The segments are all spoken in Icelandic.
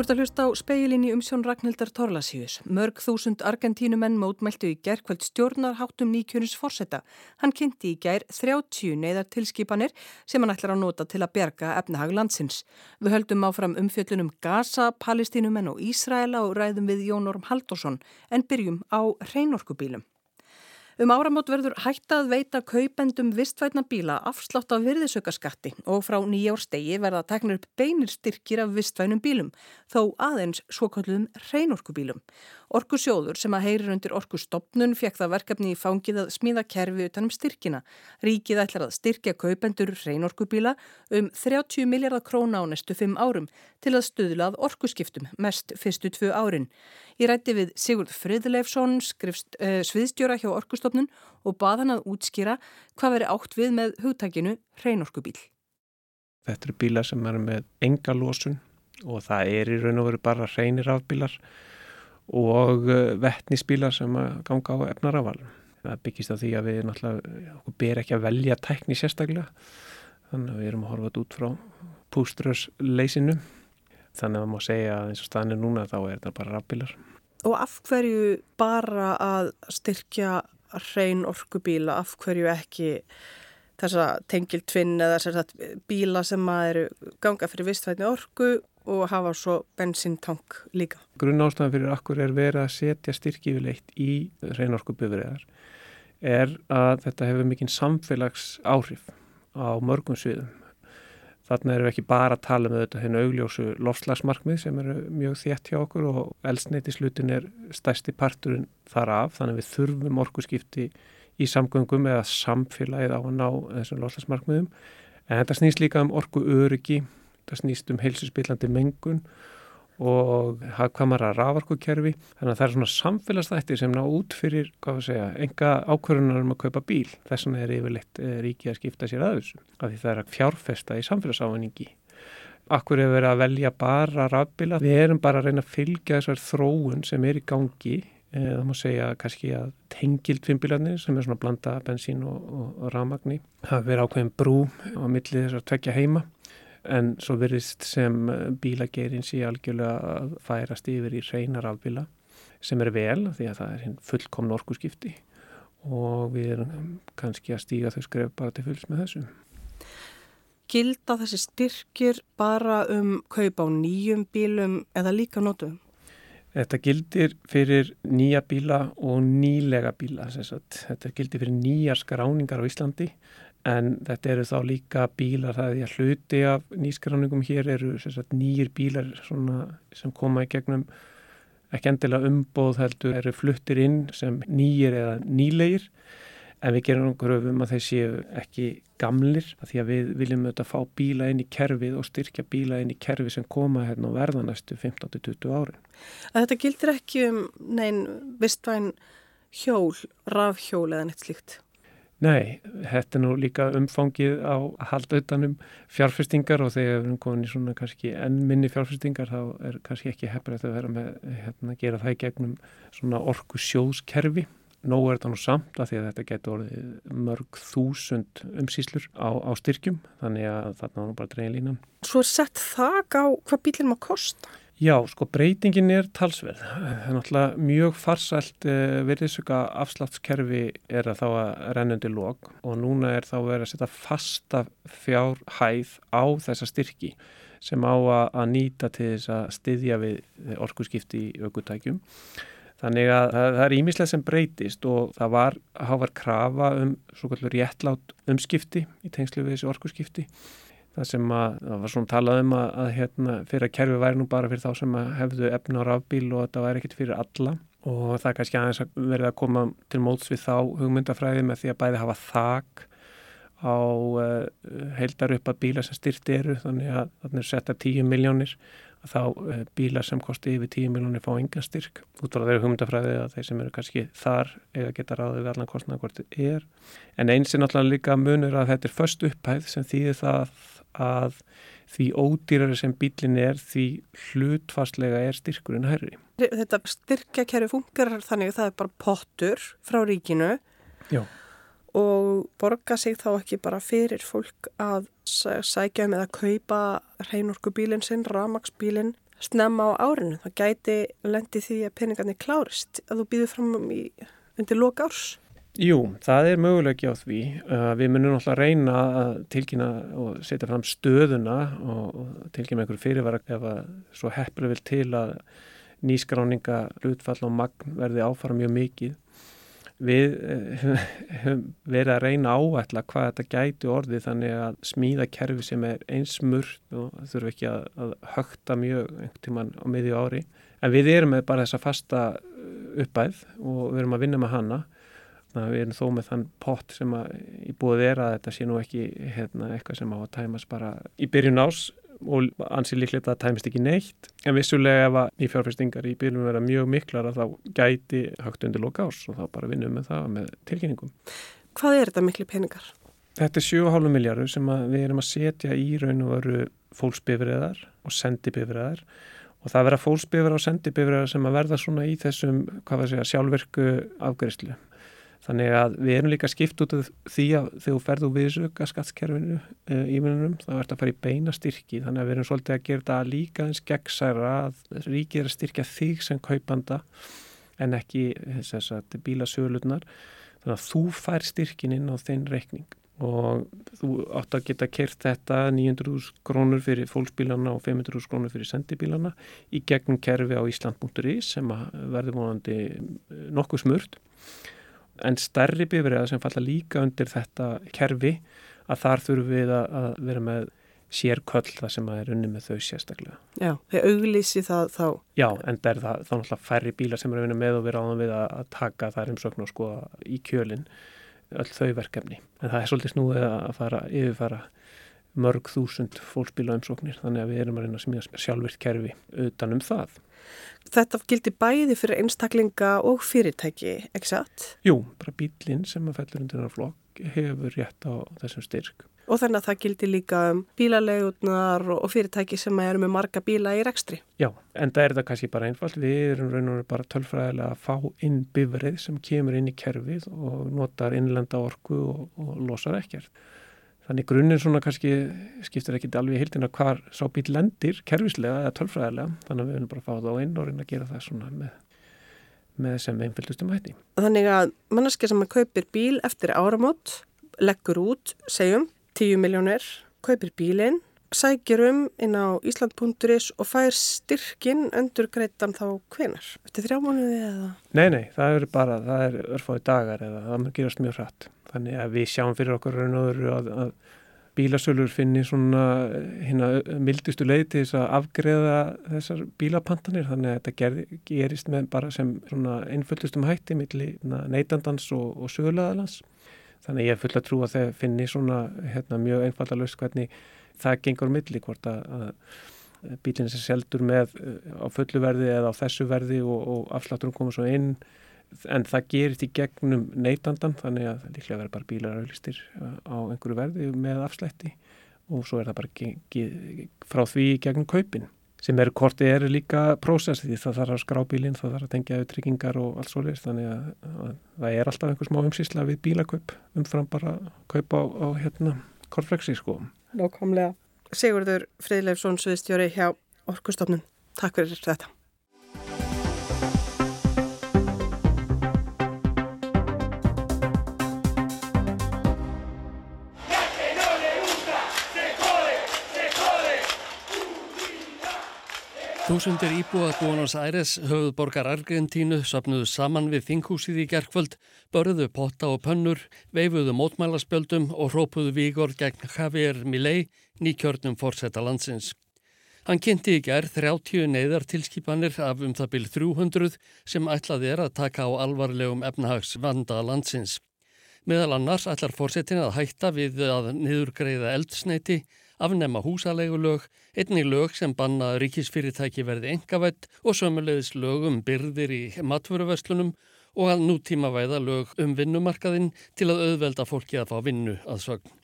Þú ert að hlusta á speilin í umsjón Ragnhildar Torlasíus. Mörg þúsund argentínumenn mótmæltu í gerðkvöld stjórnarháttum nýkjörnins fórsetta. Hann kynnti í gær 30 neyðar tilskipanir sem hann ætlar að nota til að berga efnahag landsins. Við höldum áfram umfjöllunum Gaza, Palestínumenn og Ísraela og ræðum við Jón Orm Haldursson en byrjum á hreinorkubílum. Um áramót verður hægt að veita kaupendum vistvætna bíla afslátt af virðisaukaskatti og frá nýjárstegi verða teknir upp beinir styrkir af vistvænum bílum, þó aðeins svokallum hreinorkubílum. Orkusjóður sem að heyrir undir orkustopnun fekk það verkefni í fangið að smíða kerfi utanum styrkina. Ríkið ætlar að styrkja kaupendur hreinorkubíla um 30 miljardar króna á næstu 5 árum til að stuðla að orkuskiptum mest fyrstu 2 árin. Ég rætti við Sigurd Friðleifsson, uh, sviðstjóra hjá orkustopnun og bað hann að útskýra hvað veri átt við með hugtækinu hreinorkubíl. Þetta eru bílar sem eru með enga lósun og það er í raun og veru bara hreinir afbílar og eh, vettnisbílar sem ganga á efnaravalum. Það byggist á því að við náttúrulega, okkur ber ekki að velja tækni sérstaklega, þannig að við erum að horfa þetta út frá púströðsleysinu, þannig að maður segja að eins og staðinni núna þá er þetta bara rafbílar. Og af hverju bara að styrkja hrein orkubíla, af hverju ekki þessa tengiltvinn eða þessar bíla sem að eru ganga fyrir vistvætni orku og hafa svo bensintank líka. Grunn ástæðan fyrir akkur er verið að setja styrkjufleitt í reynorkubifriðar er að þetta hefur mikinn samfélags áhrif á mörgum sviðum. Þarna erum við ekki bara að tala um þetta hennu augljósu lofslagsmarkmið sem eru mjög þétt hjá okkur og elsneitislutin er stærsti parturinn þar af þannig við þurfum orkuskipti í samgöngum eða samfélagið á að ná þessum lofslagsmarkmiðum en þetta snýst líka um orku öryggi það snýst um heilsusbyllandi mengun og hafðkvamara rafarkukerfi þannig að það er svona samfélagsþættir sem ná út fyrir, hvað við segja, enga ákvörunar um að kaupa bíl, þess vegna er yfirleitt eh, ríki að skipta sér að þessu af því það er að fjárfesta í samfélagsávinningi Akkur hefur verið að velja bara rafbíla, við erum bara að reyna að fylgja þessar þróun sem er í gangi. Eh, það má segja kannski að tengild fimmbilarnir sem er svona blanda bensín og, og, og rafmagni það verið ákveðin brú á milli þessar tvekja heima en svo verðist sem eh, bílageirinn sé algjörlega að færast yfir í reynar afbíla sem er vel því að það er hinn fullkomn orkuskipti og við erum kannski að stíga þau skref bara til fulls með þessu. Gilda þessi styrkir bara um kaup á nýjum bílum eða líka nótum? Þetta gildir fyrir nýja bíla og nýlega bíla. Þetta gildir fyrir nýjar skráningar á Íslandi en þetta eru þá líka bílar það er að hluti af nýskráningum hér eru sagt, nýjir bílar sem koma í gegnum ekki endilega umboð heldur eru fluttir inn sem nýjir eða nýlegir en við gerum gröfum að þeir séu ekki gamlir að því að við viljum auðvitað fá bíla inn í kerfið og styrkja bíla inn í kerfið sem koma hérna og verða næstu 15-20 árin. Að þetta gildir ekki um neinn vistvæn hjól, rafhjól eða neitt slíkt? Nei, þetta er nú líka umfangið á að halda utanum fjárfestingar og þegar við erum komin í svona kannski ennminni fjárfestingar þá er kannski ekki hefðið að vera með hérna, að gera það í gegnum svona orku sjóðskerfi. Nó er þetta nú samt að því að þetta getur orðið mörg þúsund umsýslur á, á styrkjum þannig að þarna var nú bara dreyin línan. Svo er sett þak á hvað bílinn má kosta? Já, sko breytingin er talsverð. Það er náttúrulega mjög farsælt eh, virðisuga afsláttskerfi er að þá að rennundi lók og núna er þá verið að setja fasta fjárhæð á þessa styrki sem á að nýta til þess að styðja við orkuskipti í aukutækjum. Þannig að það er ímislega sem breytist og það var hávar krafa um svo kallur réttlát umskipti í tengslu við þessi orkuskipti það sem að, það var svona talað um að, að hérna, fyrir að kerfi væri nú bara fyrir þá sem hefðu efna á rafbíl og þetta væri ekkit fyrir alla. Og það kannski aðeins að verða að koma til móts við þá hugmyndafræði með því að bæði hafa þak á uh, heildar upp að bíla sem styrt eru. Þannig að þannig er setta 10 miljónir að þá uh, bílar sem kosti yfir 10 miljónir fá enga styrk. Út frá þeirra hugmyndafræði að þeir sem eru kannski þar eða geta ráðið við allan kostnæða hvort þið er. En eins er náttúrulega líka munur að þetta er först upphæð sem þýðir það að því ódýrari sem bílinn er því hlutfastlega er styrkurinn herri. Þetta styrkjakerfi funkar þannig að það er bara pottur frá ríkinu Já. og borga sig þá ekki bara fyrir fólk að sækja um eða kaupa hreinorku bílinn sinn, ramagsbílinn snemma á árinu. Það gæti lendi því að peningarnir klárist að þú býður fram í undir loka árs. Jú, það er möguleiki á því. Uh, við munum alltaf reyna að tilkynna og setja fram stöðuna og, og tilkynna einhverju fyrirvara ef að svo hefnileg vil til að nýskráninga hlutfall og magn verði áfara mjög mikið. Við uh, höfum verið að reyna áætla hvað þetta gæti orði þannig að smíða kerfi sem er einsmurt og þurfum ekki að, að högta mjög einhvern tíman á miðju ári. En við erum með bara þessa fasta uppæð og við erum að vinna með hana við erum þó með þann pott sem að í búið er að þetta sé nú ekki hérna, eitthvað sem á að tæmast bara í byrjun ás og ansið líklegt að það tæmist ekki neitt en vissulega ef að í fjárfestingar í byrjun vera mjög miklar að þá gæti högt undir loka ás og þá bara vinnum við það með tilkynningum. Hvað er þetta miklu peningar? Þetta er 7,5 miljardur sem við erum að setja í raun og veru fólksbifriðar og sendibifriðar og það vera fólksbifriðar og sendibifriðar sem að verða svona í þessum, hvað var að segja, sjálfverku afgriðslu Þannig að við erum líka skipt út af því að þegar þú ferðu við söka skattskerfinu e, eh, ímennunum þá ert að fara í beina styrki. Þannig að við erum svolítið að gera þetta líka eins gegnsæra að ríkið er að styrkja þig sem kaupanda en ekki þess að bílasölunar þannig að þú fær styrkin inn á þinn reikning og þú átt að geta kert þetta 900.000 krónur fyrir fólksbílana og 500.000 krónur fyrir sendibílana í gegnum kerfi á Ísland.is sem verður vonandi nokkuð smurt en stærri bifriða sem falla líka undir þetta kerfi að þar þurfum við að vera með sérköll það sem að er unni með þau sérstaklega. Já, þeir auglýsi það þá? Já, en það er það þá náttúrulega færri bílar sem eru unni með og við ráðum við að taka þær umsöknu og skoða í kjölinn öll þau verkefni. En það er svolítið snúið að fara yfirfara mörg þúsund fólksbíla umsóknir þannig að við erum að reyna að smíða sjálfvirt kerfi utanum það. Þetta gildi bæði fyrir einstaklinga og fyrirtæki, ekki satt? Jú, bara bílinn sem að fellur undir þennan flokk hefur rétt á þessum styrk. Og þannig að það gildi líka um bílalegurnar og fyrirtæki sem eru með marga bíla í rekstri? Já, en það er það kannski bara einfalt. Við erum raun og raun bara tölfræðilega að fá inn bifrið sem kemur inn í kerfið og notar innlenda orku og, og losar ekkert. Þannig grunninn svona kannski skiptir ekki alveg hildina hvar sá bíl lendir kervislega eða tölfræðilega þannig að við höfum bara að fá það á inn og reyna að gera það svona með, með sem einfjöldustum hætti. Þannig að manneskja sem að kaupir bíl eftir áramót leggur út, segjum, 10 miljónir, kaupir bílinn, sækir um inn á Ísland.is og fær styrkin endur greitan þá hvenar? Eftir þrjá mánuði eða? Nei, nei, það er bara, það er örfáði dagar eða það mun gerast mjög hratt. Þannig að við sjáum fyrir okkur raun og öðru að, að bílasölur finni svona hérna mildustu leið til þess að afgreða þessar bílapantanir þannig að þetta ger, gerist með bara sem svona einföldustum hætti millir neytandans og, og sögulegaðalans. Þannig að ég er full að trú að þeir finni svona hérna, mjög einfaldalust hvernig það gengur milli hvort að, að bílinn sem seldur með á fullu verði eða á þessu verði og, og afslátturum koma svo inn en það gerist í gegnum neytandan þannig að það líklega verður bara bílar auðlistir uh, á einhverju verði með afslætti og svo er það bara frá því gegnum kaupin sem eru korti eru líka prósess því það þarf að skrá bílinn, það þarf að tengja við tryggingar og allt svo leiðist þannig að, að það er alltaf einhver smá umsýsla við bílakaup umfram bara kaupa á, á hérna kortflexi sko. Nákvæmlega. Sigurður Fridleifsson, Sviðstjóri hjá Orkustofnun. Takk fyrir þetta. Þúsundir íbúa Buenos Aires, höfuðborgar Argentínu, sapnuðu saman við þinghúsið í gerkvöld, börðu potta og pönnur, veifuðu mótmælaspjöldum og hrópuðu vígor gegn Javier Milei, nýkjörnum fórsetta landsins. Hann kynnti í gerð 30 neyðar tilskipanir af um það byrj 300 sem ætlaði er að taka á alvarlegum efnahags vanda landsins. Meðal annars ætlar fórsetin að hætta við að niðurgreiða eldsneiti, afnema húsalegulög, einni lög sem banna ríkisfyrirtæki verði engavett og sömulegis lög um byrðir í matvöruverslunum og að nútíma væða lög um vinnumarkaðinn til að auðvelda fólki að fá vinnu að sögn.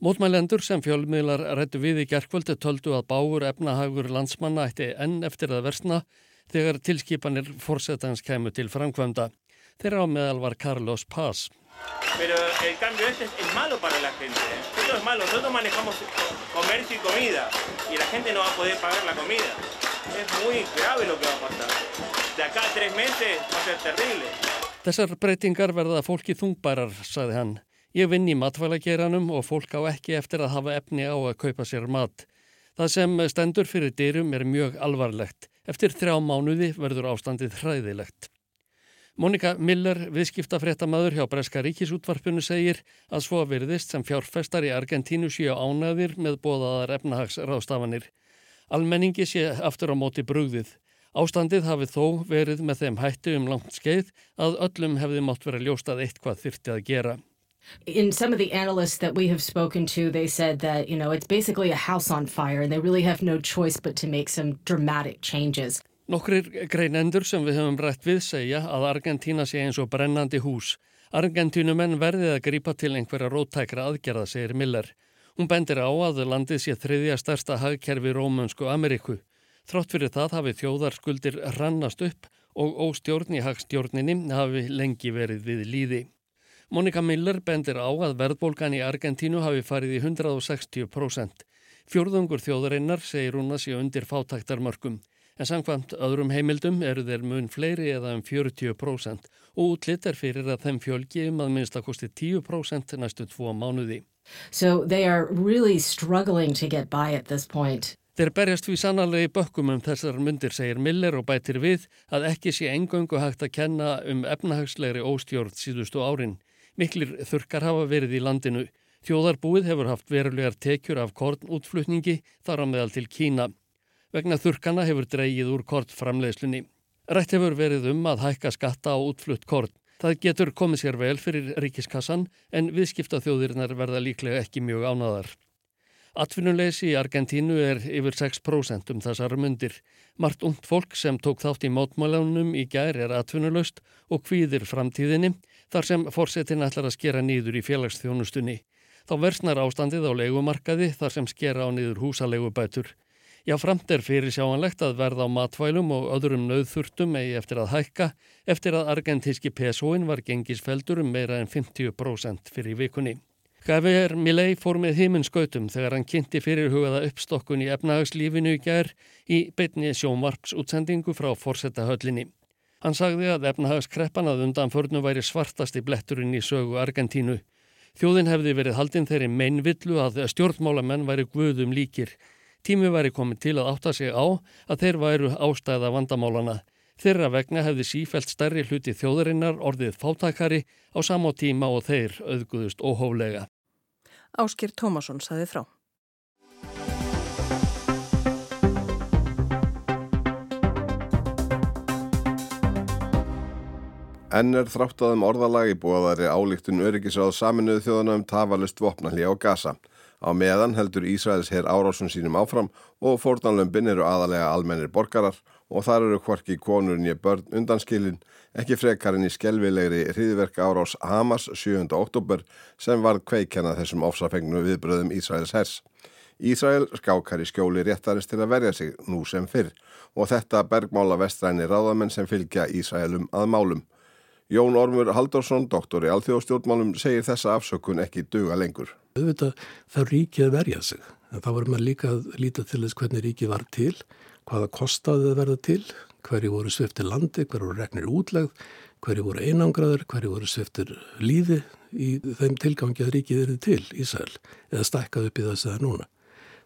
Mótmælendur sem fjölmiðlar rættu við í gerkvöldu töldu að báur efnahagur landsmanna ætti enn eftir að versna þegar tilskipanir fórsetans kemur til framkvæmda. Þeirra á meðal var Carlos Paz. Pero el cambio este es malo para la gente. Esto es malo. Nosotros manejamos comercio y comida y la gente no va a poder pagar la comida. es muy grave lo que va a pasar. De acá a tres meses va a ser terrible. Þessar breytingar verða fólki þungbærar, sagði hann. Ég vinn í matvælageranum og fólk á ekki eftir að hafa efni á að kaupa sér mat. Það sem stendur fyrir dyrum er mjög alvarlegt. Eftir þrjá mánuði verður ástandið hræðilegt. Monika Miller, viðskiptafréttamaður hjá Breska ríkisútvarpunu segir að svo virðist sem fjárfestar í Argentínu séu ánaðir með bóðaðar efnahagsráðstafanir. Almenningi sé aftur á móti brugðið. Ástandið hafi þó verið með þeim hættu um langt skeið að öllum hefði mátt vera ljóst að eitthvað þyrti að gera. In some of the analysts that we have spoken to, they said that, you know, it's basically a house on fire and they really have no choice but to make some dramatic changes. Nokkrir greinendur sem við höfum rætt við segja að Argentína sé eins og brennandi hús. Argentínumenn verðið að grípa til einhverja róttækra aðgerða, segir Miller. Hún bendir á að landið sé þriðja stærsta hagkerfi Rómönsku Ameríku. Þrátt fyrir það hafi þjóðarskuldir rannast upp og óstjórn í hagstjórninni hafi lengi verið við líði. Monika Miller bendir á að verðbólgan í Argentínu hafi farið í 160%. Fjórðungur þjóðarinnar segir hún að sé undir fátæktarmörkum en samkvæmt öðrum heimildum eru þeir mun fleiri eða um 40% og útlitt er fyrir að þeim fjölgi um að minnst að kosti 10% næstu tvo mánuði. So they are really struggling to get by at this point. Þeir berjast við sannarlegi bökkum um þessar myndir, segir Miller og bætir við að ekki sé engöngu hægt að kenna um efnahagslegri óstjórn síðustu árin. Miklir þurkar hafa verið í landinu. Þjóðarbúið hefur haft verulegar tekjur af kornútflutningi þar á meðal til Kína. Vegna þurkana hefur dreyið úr kortframleiðslunni. Rætt hefur verið um að hækka skatta á útflutt kort. Það getur komið sér vel fyrir ríkiskassan en viðskiptaþjóðirinnar verða líklega ekki mjög ánaðar. Atvinnuleysi í Argentínu er yfir 6% um þessar mundir. Mart ungt fólk sem tók þátt í mótmálunum í gær er atvinnulöst og hvíðir framtíðinni þar sem fórsetin ætlar að skera nýður í félagsþjónustunni. Þá versnar ástandið á leigumarkaði þar sem skera á nýður húsalegubætur. Já, framt er fyrir sjáanlegt að verða á matvælum og öðrum nauðþurftum eigi eftir að hækka eftir að argentíski PSO-in var gengisfeldur um meira en 50% fyrir vikunni. Javier Milei fór með heiminskautum þegar hann kynnti fyrir hugaða uppstokkun í efnahagslífinu í gær í beitni sjónvarpsútsendingu frá Forsetta-höllinni. Hann sagði að efnahagskreppan að undan förnu væri svartasti bletturinn í sögu Argentínu. Þjóðin hefði verið haldinn þeirri meinvillu að stjórnmálamenn væri guðum líkir Tími væri komið til að átta sig á að þeir væru ástæða vandamálana. Þeirra vegna hefði sífælt stærri hluti þjóðarinnar orðið fátakari á samá tíma og þeir auðguðust óhóflega. Áskir Tómasson saði frá. Enn er þráttaðum orðalagi búaðari álíktun öryggisráð saminuðu þjóðana um tafalust vopnalli á gasa. Á meðan heldur Ísraels herr árásun sínum áfram og fórdanlömpin eru aðalega almennir borgarar og þar eru hvorki konur nýja börn undanskilin, ekki frekarinn í skelvilegri hriðverka árás Hamas 7. oktober sem var kveikjana þessum ofsafengnu viðbröðum Ísraels hers. Ísrael skákar í skjóli réttarist til að verja sig nú sem fyrr og þetta bergmála vestræni ráðamenn sem fylgja Ísraelum að málum. Jón Ormur Haldorsson, doktor í alþjóðstjórnmálum, segir þessa afsökun ekki duga lengur auðvitað þá ríkið að verja sig. En þá voru maður líka að líta til þess hvernig ríkið var til, hvaða kostaði það verða til, hverju voru sviftir landi, hverju voru regnir útlegð, hverju voru einangraður, hverju voru sviftir lífi í þeim tilgangi að ríkið eru til Ísæl eða stækkað upp í þess að núna.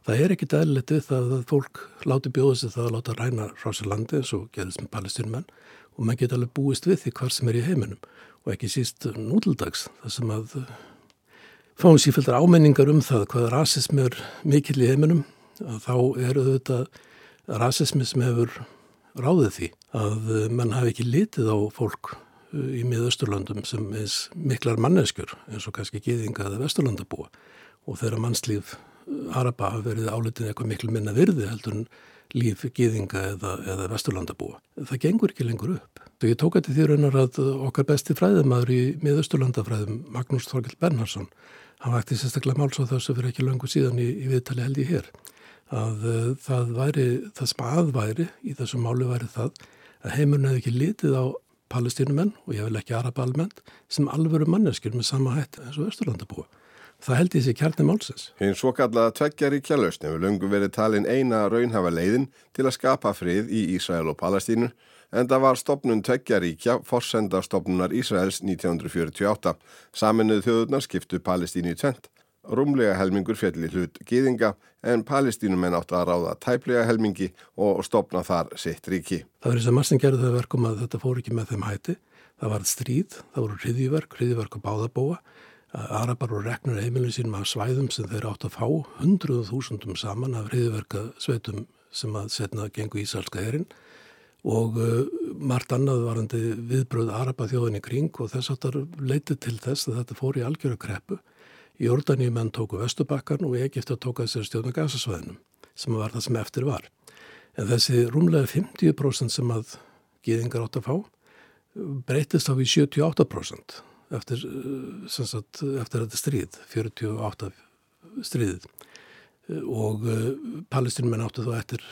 Það er ekkit aðlilegt við það að fólk láti bjóða sig það að láta ræna rási landi eins og gerðist með palestinmenn og maður geta alveg búist við því hvar sem er í heiminum og ekki síst nútildags þar sem að fáum sífældar ámenningar um það hvað rasismi er mikill í heiminum þá eru þetta rasismi sem hefur ráðið því að mann hafi ekki litið á fólk uh, í miðausturlandum sem eins miklar manneskjur eins og kannski gýðinga eða vesturlandabúa og þeirra mannslíf uh, Araba hafi verið álitin eitthvað miklu minna virði heldur en líf gýðinga eða, eða vesturlandabúa. Það gengur ekki lengur upp. Þegar ég tók þetta því raunar að okkar besti fræðumæður í miðausturlandafræðum Magnús Þorgild Bernhardsson hann vakti sérstaklega máls á þessu fyrir ekki langu síðan í, í viðtali held ég hér að uh, það væri, það sem aðværi í þessu máli væri það að heimurinn hefði ekki litið á palestínumenn og ég vil ekki araba almennt sem alvöru manneskjur með sama hætt eins og Östurlandabúa. Það held ég sér kjarni málsins. Hinn svo kallaða tveggjaríkja lausn hefur lungum verið talin eina raunhafa leiðin til að skapa frið í Ísrael og Palestínu en það var stopnun tveggjaríkja forsenda stopnunar Ísraels 1948. Saminuð þjóðurnar skiptu Palestínu í tvent. Rúmlega helmingur fjalli hlut gýðinga en palestínumenn átt að ráða tæplega helmingi og stopna þar sitt ríki. Það verður sem massin gerði þau verkum að þetta fór ekki með þeim hætti. Það var stríð, það voru hriðjverk, hriðjverk og báðabóa Arabar og reknur heimilin sínum af svæðum sem þeir átt að fá hundruðu þúsundum saman af reyðverka sveitum sem að setna gengu Ísalska herin og uh, margt annað varandi viðbröð Araba þjóðin í kring og þess áttar leitið til þess að þetta fór í algjöru kreppu. Í Jordani menn tóku Vestubakkan og Egipta tóka þessari stjórna gasasvæðinum sem var það sem eftir var. En þessi rúmlega 50% sem að gýðingar átt að fá breytist á við 78% eftir, eh, sagt, eftir þetta stríð, 48 stríðið og uh, palestinum áttu þá eftir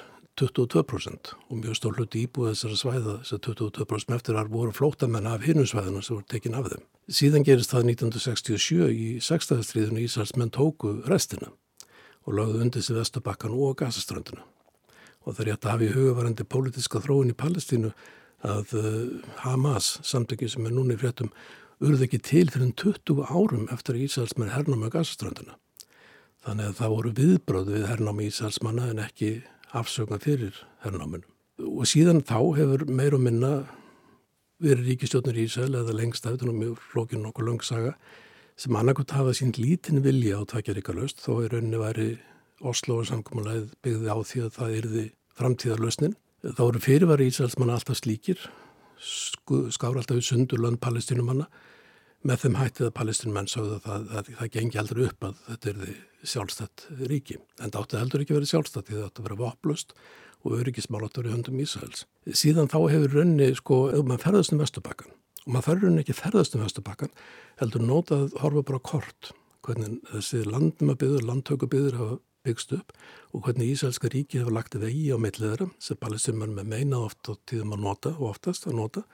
22% og mjög stór hluti íbúið þessara svæða þessar 22% eftir að voru flótamenn af hinnum svæðana sem voru tekin af þeim. Síðan gerist það 1967 í 6. stríðinu Ísars menn tóku restina og lögðu undir sig Vestabakkan og Gazaströndina og það er hægt að hafa í hugavarandi pólitiska þróun í Palestínu að uh, Hamas, samtökið sem er núna í fréttum urði ekki til fyrir 20 árum eftir að Ísælsmenn hernáma gasaströnduna. Þannig að það voru viðbröð við hernámi Ísælsmanna en ekki afsögna fyrir hernáminu. Og síðan þá hefur meir og minna verið ríkistjónur í Ísæl eða lengst af þetta og mjög flókinn okkur langsaga sem annarkot hafa sín lítinn vilja á tvekjaríkalöst þó er rauninni væri Oslo og samkvæmulegð byggði á því að það erði framtíðarlösnin. Þá eru fyrirvari Ísælsmanna alltaf slíkir, skára alltaf sundur lönd palestinumanna með þeim hættið að palestinumenn sáðu að það, gengi aldrei upp að þetta er því sjálfstætt ríki. En það átti heldur ekki verið sjálfstætt því það átti að vera voplust og öryggismál átti að vera höndum Ísraels. Síðan þá hefur raunni, sko, ef maður ferðast um Vestubakkan og maður ferður raunni ekki ferðast um Vestubakkan heldur notað horfa bara kort hvernig þessi landmabiður, landtökubiður hafa byggst upp og hvernig Ísraelska ríki hafa lagt vegi á meitliðara sem palestinumenn með meina oft og tíðum að nota og oftast að nota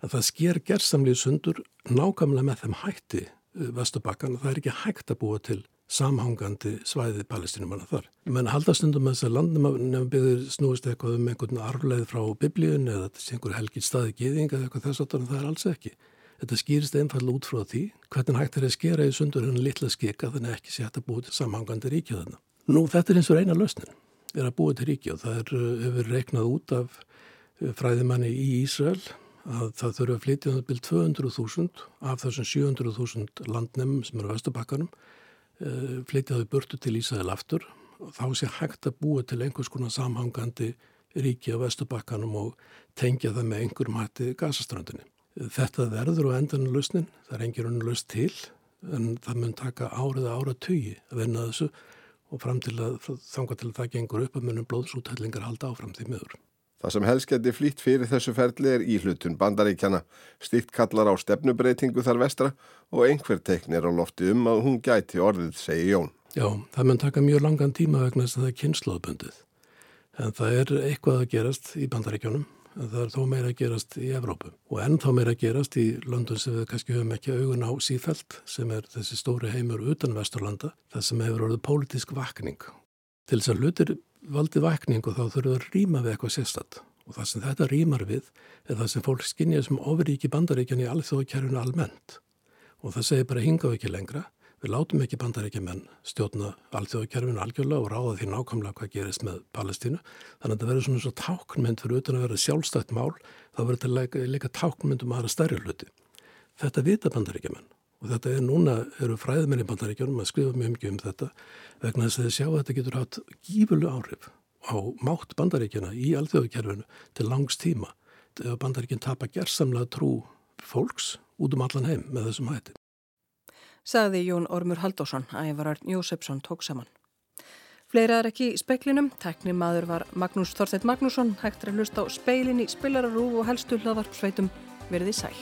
að það sker gerðsamlið sundur nákvæmlega með þeim hætti uh, Vestubakkan og það er ekki hægt að búa til samhangandi svæðið palestinumanna þar. Menn haldastundum með þess að landnum byggðir snúist eitthvað um einhvern arfleið frá biblíun eða þessi einhver helgit staði geðing eða eitthvað þess að það er alls ekki. Þetta skýrist einfall út frá því hvernig hægt er að skera í sundur henni litla skika þannig ekki sé hægt að búa til samhangandi ríkja þarna. Nú þetta er eins og eina lausnin, er að búa til ríkja og það er, uh, hefur reiknað út af uh, fræðimanni í Ísrael að það þurfa að flytja það byrj 200.000 af þessum 700.000 landnefnum sem eru á Vestabakkanum eh, flytja þau burtu til Ísæðil aftur og þá sé hægt að búa til einhvers konar samhangandi ríki á Vestabakkanum og tengja það með einhverjum hætti gasastrandinni. Þetta verður á endanum lausnin, það er engin laust til en það mun taka árið ára tugi að vinna þessu og fram til að þanga til að það gengur upp að munum blóðsútællingar halda áfram því miður. Það sem helst geti flýtt fyrir þessu ferli er íhlutun bandaríkjana. Stíkt kallar á stefnubreitingu þar vestra og einhver teiknir á lofti um að hún gæti orðið, segi Jón. Já, það mun taka mjög langan tíma vegna þess að það er kynnslóðbundið. En það er eitthvað að gerast í bandaríkjónum, en það er þó meira að gerast í Evrópu. Og ennþá meira að gerast í löndun sem við kannski höfum ekki augun á sífælt, sem er þessi stóri heimur utan vesturlanda, það sem hefur orðið pólitísk vakning. Til þess að hlutir valdi vakning og þá þurfum við að rýma við eitthvað sérstatt og það sem þetta rýmar við er það sem fólk skinnja sem ofríki bandaríkjan í alþjóðakjærfunu almennt. Og það segir bara hinga ekki lengra við látum ekki bandaríkjaman stjórna alþjóðakjærfunu algjörlega og ráða því nákvæmlega hvað gerist með Palestínu. Þannig að það verður svona svo táknmynd fyrir utan að vera sjálfstætt mál þá verður þetta líka táknmynd um aðra stærri hluti. Þetta vita bandaríkjaman og þetta er núna, eru fræðmenni bandaríkjónum að skrifa mjög mjög um þetta vegna þess að þið sjá að þetta getur hatt gífurlu áhrif á mátt bandaríkjana í alþjóðukerfinu til langs tíma ef bandaríkinn tapar gerðsamlega trú fólks út um allan heim með þessum hætti. Saði Jón Ormur Haldásson, ævarar Jósefsson tók saman. Fleira er ekki í speklinum, tekni maður var Magnús Þorsteit Magnússon, hægt er að hlusta á speilin í spilararúf og helstu hlaðvarp sveitum verði sæl.